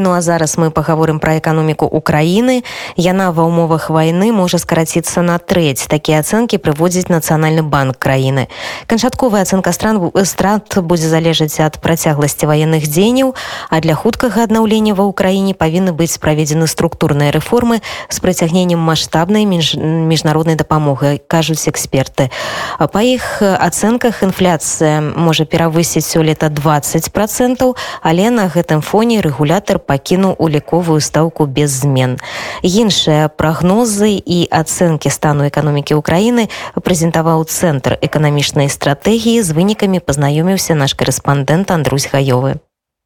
Ну а зараз мы паговорым пра эканоміку Украіны. Яна ва ўмовах вайны можа скараціцца на трэць. Такія ацэнкі прыводзіць нацыянальны банк краіны. Канчатковая ацэнка стран страт будзе залежаць ад працягласці ваенных дзеянняў, а для хуткага аднаўлення ва ўкраіне павінны быць праведзены структурныя рэформы з прыцягненнем маштабнай між... міжнароднай дапамогі, кажуць эксперты. Па іх ацэнках інфляцыя можа перавысіць сёлета 20 процентаў, але на гэтым фоне рэгулятар пакінуў уліковую стаўку без змен. Іншыя прагнозы і ацэнкі стану эканомікі ўкраіны прэзентаваў цэнтр эканамічнай стратэгіі з вынікамі пазнаёміўся наш корэспандэнт Андрусь гаёвы.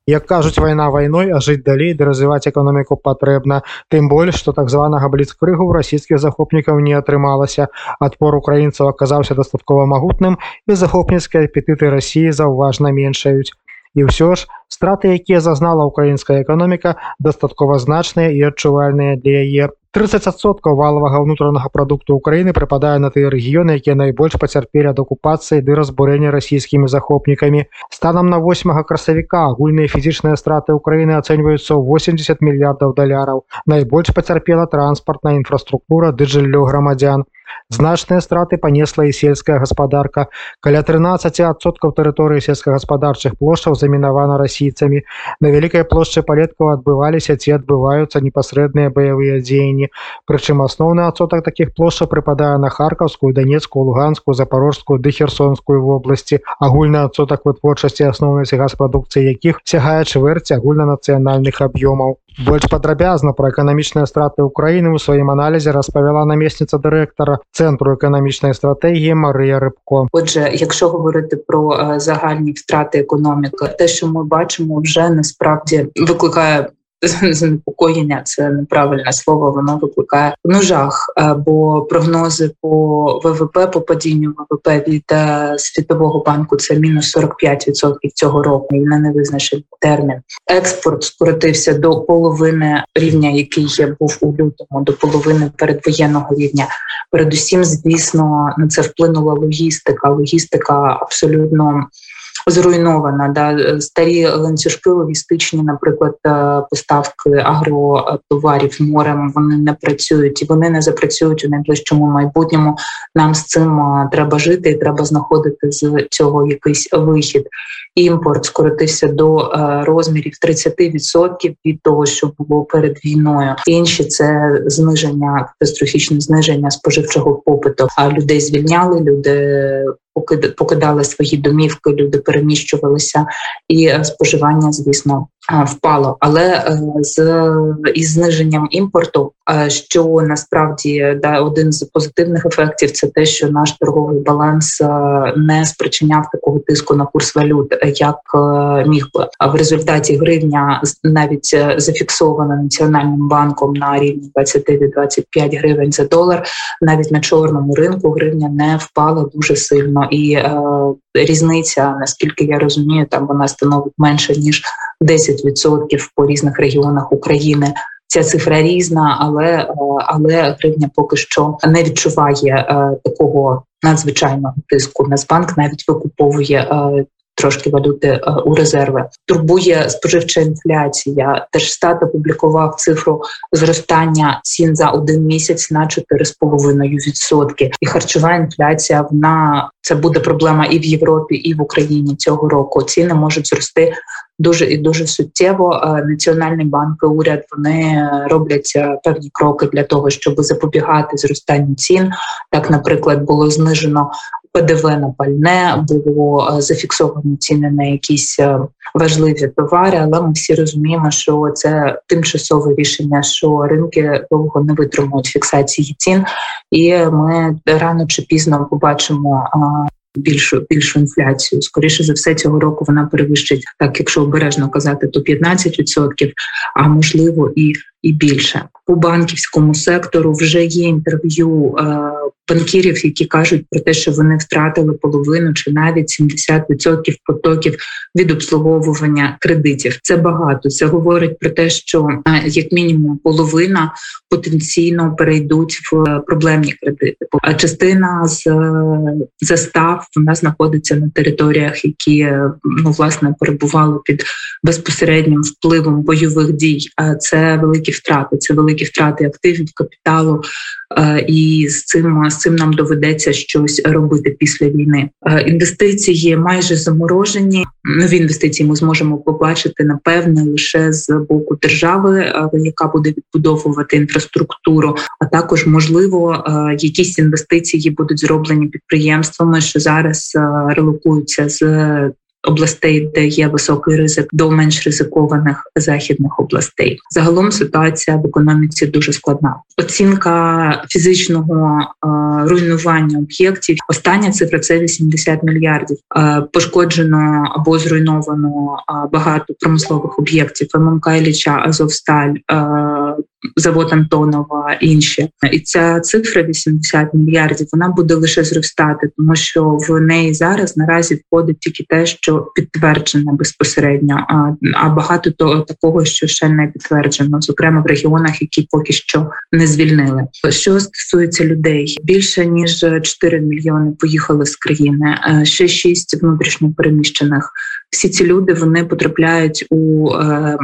Як кажуць вайна вайной а жыць далей ды развіваць эканоміку патрэбна тым больш што так званага бліцкрыгу расійскіх захопнікаў не атрымалася адпор украінцаў аказаўся дастаткова магутным і захопніцкія апетыты рассіі заўважна меншаюць і ўсё ж страты якія зазнала украінская эканоміка дастаткова значныя і адчувальныя для яе 30соткаў валавага ўнутранага прадукту ўкраіны прыпадае на тыя рэгіёны якія найбольш пацярпелі ад акупацыі ды разбурэння расійскімі захопнікамі станам на 8 красавіка агульныя фізічныя страты ўкраіны ацэньваюцца ў 80 мільярдаў даляраў найбольш пацярпела транспартная інфраструктура ды жыллё грамадзян Значныя страты панесла і сельская гаспадарка. Каля 13соткаў тэрыторыі сельскагаспадарчых плошчаў замінавана расійцамі. На вялікай плошчы палеткаў адбываліся ці адбываюцца непасрэдныя баявыя дзеянні. Прычым асноўны адсотак такіх плошчаў прыпадае на харкаўскую данецкую луганскую запорожскую ды херсонскую вобласці. Агульны адсотак вытворчасці асноўнай сельгаспрадукцыі якіх сягае чвэрць агульнанацыянальных аб'ёмаў больш падрабязна пра эканамічныя страты ўкраіны ў сваім аналізе распавяла намесніца дырэктара цэнтру эканамічнай стратэгіі Марыя рыбко Отже якщо говорити про загальні втрати економіки те що ми бачимо вже насправді викликає занепокоєння це неправильне слово. Воно викликає ну жах, бо прогнози по ВВП по падінню ВВП від світового банку це мінус 45% цього року. І на невизначений термін. Експорт скоротився до половини рівня, який був у лютому, до половини передвоєнного рівня. Передусім, звісно, на це вплинула логістика. Логістика абсолютно зруйнована. Да старі ланцюжки логістичні, наприклад, е, поставки агротоварів морем вони не працюють і вони не запрацюють у найближчому майбутньому. Нам з цим е, треба жити і треба знаходити з цього якийсь вихід. Імпорт скоротився до е, розмірів 30% від того, що було перед війною. Інші це зниження катастрофічне зниження споживчого попиту. А людей звільняли люди покидали свої домівки, люди переміщувалися, і е, споживання, звісно, впало. Але е, з із зниженням імпорту, що насправді да один з позитивних ефектів, це те, що наш торговий баланс не спричиняв такого тиску на курс валют, як міг би. В результаті гривня навіть зафіксована національним банком на рівні 20-25 гривень за долар. Навіть на чорному ринку гривня не впала дуже сильно і е, різниця, наскільки я розумію, там вона становить менше ніж 10% по різних регіонах України. Ця цифра різна, але е, але гривня поки що не відчуває е, такого надзвичайного тиску. Нацбанк навіть викуповує е, трошки валюти е, у резерви. Турбує споживча інфляція. Держстат опублікував цифру зростання цін за один місяць на 4,5%. І харчова інфляція вона це буде проблема і в Європі, і в Україні цього року. Ціни можуть зрости. Дуже і дуже суттєво е, національний банк і уряд вони роблять е, певні кроки для того, щоб запобігати зростанню цін. Так, наприклад, було знижено ПДВ на пальне, було е, зафіксовано ціни на якісь е, важливі товари, але ми всі розуміємо, що це тимчасове рішення, що ринки довго не витримують фіксації цін, і ми рано чи пізно побачимо. Більшу більшу інфляцію. Скоріше за все цього року вона перевищить так, якщо обережно казати, то 15%, а можливо і і більше по банківському сектору вже є інтерв'ю банкірів, які кажуть про те, що вони втратили половину чи навіть 70% потоків від обслуговування кредитів. Це багато. Це говорить про те, що як мінімум половина потенційно перейдуть в проблемні кредити. А частина з застав вона знаходиться на територіях, які ну власне перебували під безпосереднім впливом бойових дій. А це великі втрати. Це великі втрати активів, капіталу. І з цим з цим нам доведеться щось робити після війни. Інвестиції майже заморожені. Нові інвестиції ми зможемо побачити напевне лише з боку держави, яка буде відбудовувати інфраструктуру. А також можливо якісь інвестиції будуть зроблені підприємствами, що зараз релокуються з областей, де є високий ризик, до менш ризикованих західних областей. Загалом ситуація в економіці дуже складна. Оцінка фізичного е, руйнування об'єктів. Остання цифра це 80 мільярдів. Е, пошкоджено або зруйновано е, багато промислових об'єктів. ММК Ілліча, Азовсталь, завод Антонова, інші і ця цифра 80 мільярдів. Вона буде лише зростати, тому що в неї зараз наразі входить тільки те, що підтверджено безпосередньо. А а багато того такого, що ще не підтверджено, зокрема в регіонах, які поки що не звільнили. Що стосується людей, більше ніж 4 мільйони поїхали з країни, ще 6 внутрішньо переміщених. Всі ці люди вони потрапляють у е,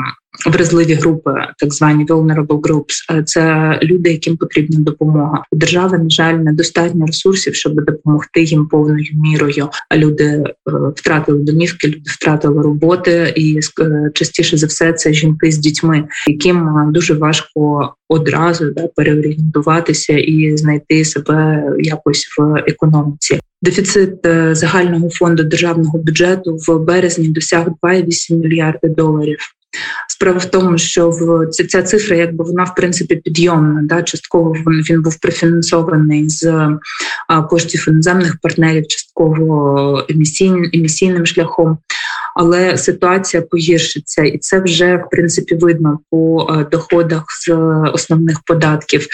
вразливі групи, так звані vulnerable groups. Це люди, яким потрібна допомога. У держави на жаль недостатньо ресурсів, щоб допомогти їм повною мірою. А люди е, втратили домівки, люди втратили роботи, і е, частіше за все це жінки з дітьми, яким дуже важко одразу да переорієнтуватися і знайти себе якось в економіці. Дефіцит е, загального фонду державного бюджету в березні досяг 2,8 мільярди доларів. Справа в тому, що в ця, ця цифра, якби вона в принципі підйомна. Да, частково він, він був профінансований з а, коштів іноземних партнерів, частково емісійним, емісійним шляхом. Але ситуація погіршиться, і це вже в принципі видно по а, доходах з основних податків.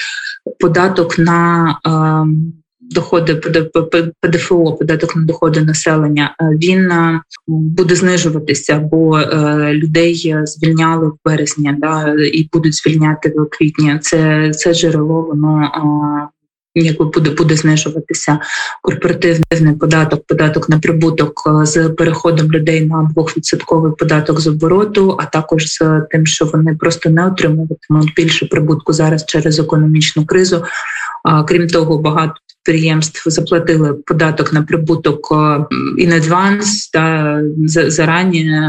Податок на доходи ПДФО, податок на доходи населення, е, він е, буде знижуватися, бо е, людей звільняли в березні, да і будуть звільняти в квітні. Це це джерело, воно якби буде буде знижуватися корпоративний податок, податок на прибуток з переходом людей на двохвідсотковий податок з обороту, а також з тим, що вони просто не отримуватимуть більше прибутку зараз через економічну кризу. Крім того, багато підприємств заплатили податок на прибуток in advance, та зарані.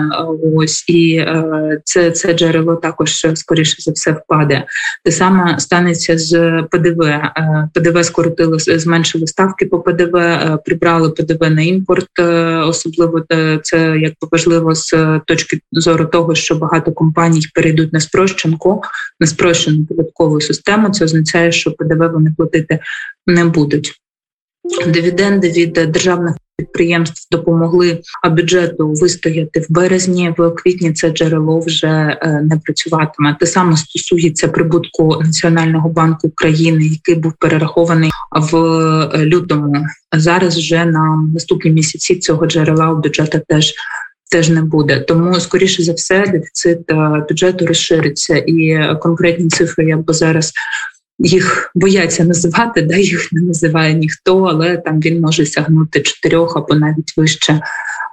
Ось і е, це це джерело також скоріше за все впаде. Те саме станеться з ПДВ. Е, ПДВ скоротили зменшили ставки по ПДВ, е, прибрали ПДВ на імпорт. Особливо це якби важливо з точки зору того, що багато компаній перейдуть на спрощенку, на спрощену податкову систему. Це означає, що ПДВ вони платити не будуть. Дивіденди від державних підприємств допомогли бюджету вистояти в березні. В квітні це джерело вже е, не працюватиме. Те саме стосується прибутку Національного банку України, який був перерахований в е, лютому. Зараз вже на наступні місяці цього джерела у бюджету теж. Теж не буде, тому скоріше за все дефіцит е, бюджету розшириться, і конкретні цифри я б зараз їх бояться називати, да їх не називає ніхто, але там він може сягнути чотирьох або навіть вище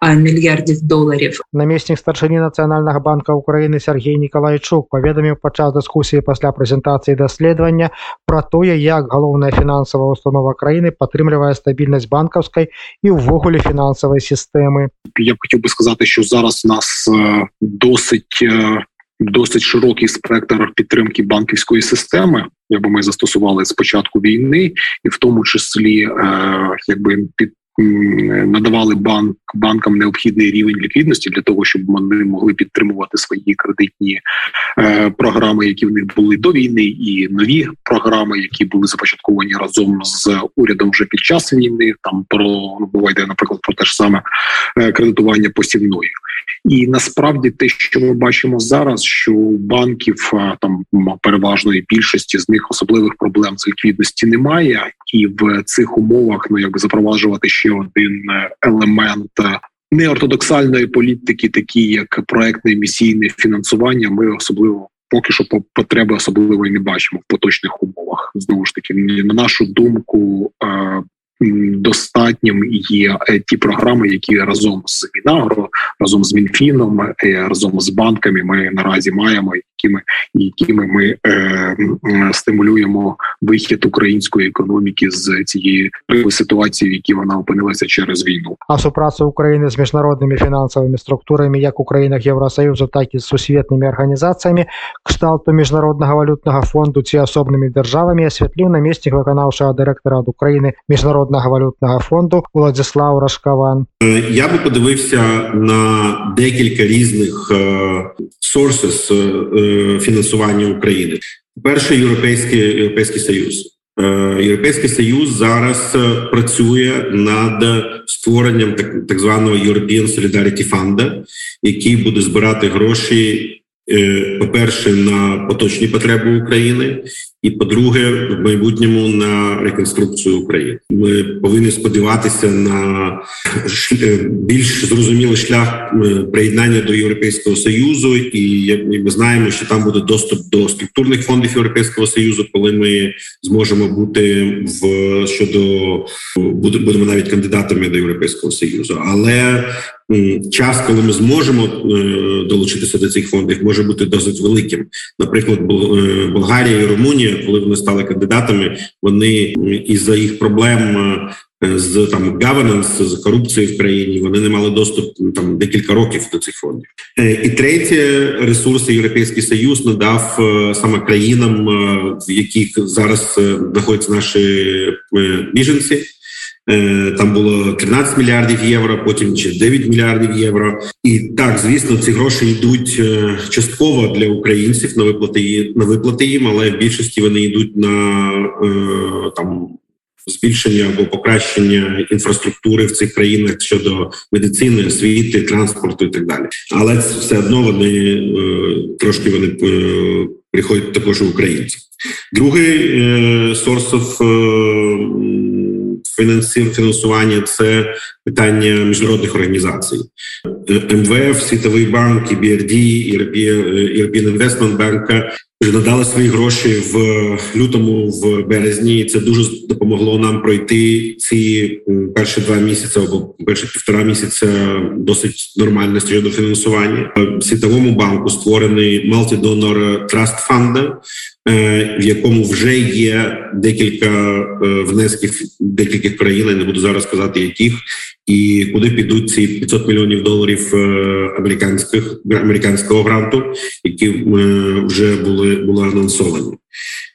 мільярдів доларів. Намеснік старшыні нацыянальнага банка Украіны Сергей Николайчук паведаміў падчас дыскусіі пасля прэзентацыі даследавання пра тое, як галоўная фінансавая установа краіны падтрымлівае стабільнасць банкаўскай і ўвогуле фінансавай сістэмы. Я б хотів би сказати, що зараз у нас досить досить широкий спектр підтримки банківської системи, якби ми застосували з початку війни, і в тому числі е, якби під. Надавали банк банкам необхідний рівень ліквідності для того, щоб вони могли підтримувати свої кредитні програми, які в них були до війни, і нові програми, які були започатковані разом з урядом вже під час війни. Там про ну, йде, наприклад, про те ж саме кредитування посівною. І насправді те, що ми бачимо зараз, що у банків там переважної більшості з них особливих проблем з ліквідності немає, і в цих умовах ну якби запроваджувати ще один елемент. Неортодоксальної політики, такі як проектне емісійне фінансування, ми особливо поки що потреби особливо і не бачимо в поточних умовах. Знову ж таки, на нашу думку, достатнім є е, ті програми, які разом з Мінагро, разом з Мінфіном, е, разом з банками ми наразі маємо, якими якими ми е, стимулюємо вихід української економіки з цієї ситуації, в якій вона опинилася через війну. А супрацю України з міжнародними фінансовими структурами, як у країнах Євросоюзу, так і з сусвітними організаціями, кшталту міжнародного валютного фонду ці особними державами освітлив намісник виконавчого директора України міжнародного валютного фонду Владислав Рашкаван. Я би подивився на декілька різних sources фінансування України. Перший європейський європейський союз. Європейський союз зараз працює над створенням так так званого European Solidarity Fund, який буде збирати гроші. По перше, на поточні потреби України, і по-друге, в майбутньому на реконструкцію України. Ми повинні сподіватися на е, більш зрозумілий шлях е, приєднання до європейського союзу, і ми знаємо, що там буде доступ до структурних фондів Європейського союзу, коли ми зможемо бути в щодо будемо навіть кандидатами до європейського союзу, але Час, коли ми зможемо е, долучитися до цих фондів, може бути досить великим. Наприклад, Болгарія і Румунія коли вони стали кандидатами, вони із за їх проблем е, з там governance, з корупцією в країні, вони не мали доступ там декілька років до цих фондів. Е, і третє ресурси Європейський Союз надав е, саме країнам, в яких зараз знаходяться наші біженці. Е, там було 13 мільярдів євро, потім ще 9 мільярдів євро. І так, звісно, ці гроші йдуть е, частково для українців на виплати на виплати їм, але в більшості вони йдуть на е, там. Збільшення або покращення інфраструктури в цих країнах щодо медицини, освіти, транспорту і так далі. Але все одно вони трошки вони приходять також українців. Другий of фінансування це питання міжнародних організацій. МВФ, Світовий банк, ІБРД, European Investment Bank вже надали свої гроші в лютому, в березні. і Це дуже допомогло нам пройти ці перші два місяці або перші півтора місяця досить нормально щодо фінансування. В світовому банку створений Multi-Donor Trust Fund, Е, в якому вже є декілька е, внесків декількох країн, я не буду зараз казати, яких і куди підуть ці 500 мільйонів доларів е, американських американського гранту, які вже були були анонсовані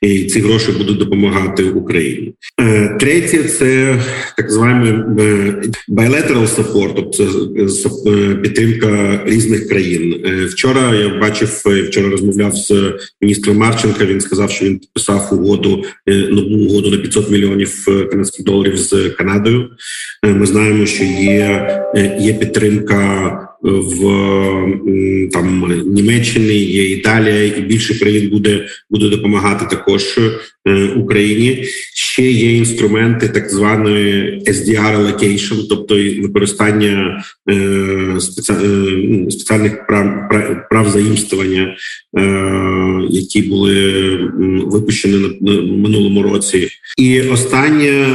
і ці гроші будуть допомагати Україні. Е, третє це так званий е, bilateral support, тобто е, підтримка різних країн. Вчора я бачив вчора розмовляв з міністром Марченка. Він сказав, що він підписав угоду нову угоду на 500 мільйонів канадських доларів з Канадою. Ми знаємо, що є, є підтримка в там Німеччині, є Італія, і більше країн буде буде допомагати також е, Україні. Ще є інструменти так званої SDR allocation, тобто використання е, е, ну, спеціальних прав прав заімствування, які були випущені на минулому році. І останнє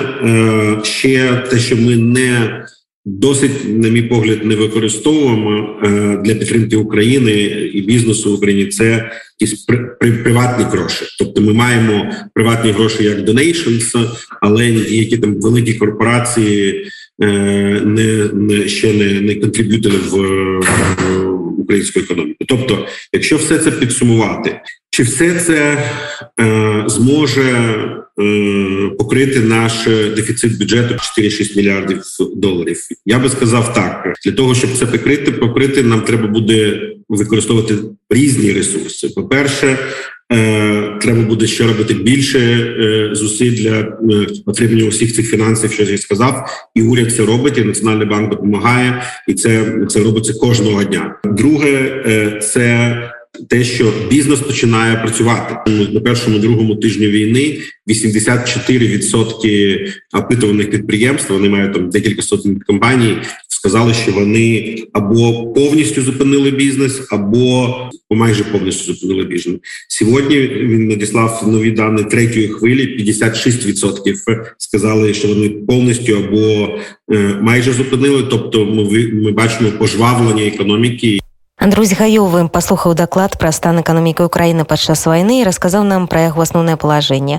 ще те, що ми не Досить, на мій погляд, не використовуємо е, для підтримки України і бізнесу в Україні. Це якісь приватні гроші. Тобто, ми маємо приватні гроші як donations, але які там великі корпорації е, не не ще не не контриб'ютили в, в українську економіку. Тобто, якщо все це підсумувати, чи все це е, зможе покрити наш дефіцит бюджету 4-6 мільярдів доларів. Я би сказав так: для того, щоб це покрити, покрити, нам треба буде використовувати різні ресурси. По перше, треба буде ще робити більше зусиль для отримання усіх цих фінансів, що я сказав, і уряд це робить. і Національний банк допомагає, і це це робиться кожного дня. Друге, це те, що бізнес починає працювати на першому другому тижні війни. 84% опитуваних підприємств вони мають там декілька сотень компаній. Сказали, що вони або повністю зупинили бізнес, або майже повністю зупинили бізнес. Сьогодні він надіслав нові дані третьої хвилі. 56% сказали, що вони повністю або майже зупинили. Тобто, ми ми бачимо пожвавлення економіки. Андрусь Гаёвы паслухаў даклад пра стан эканомікі ўкраіны падчас вайны і расказаў нам пра яго асноўнае палажэнне.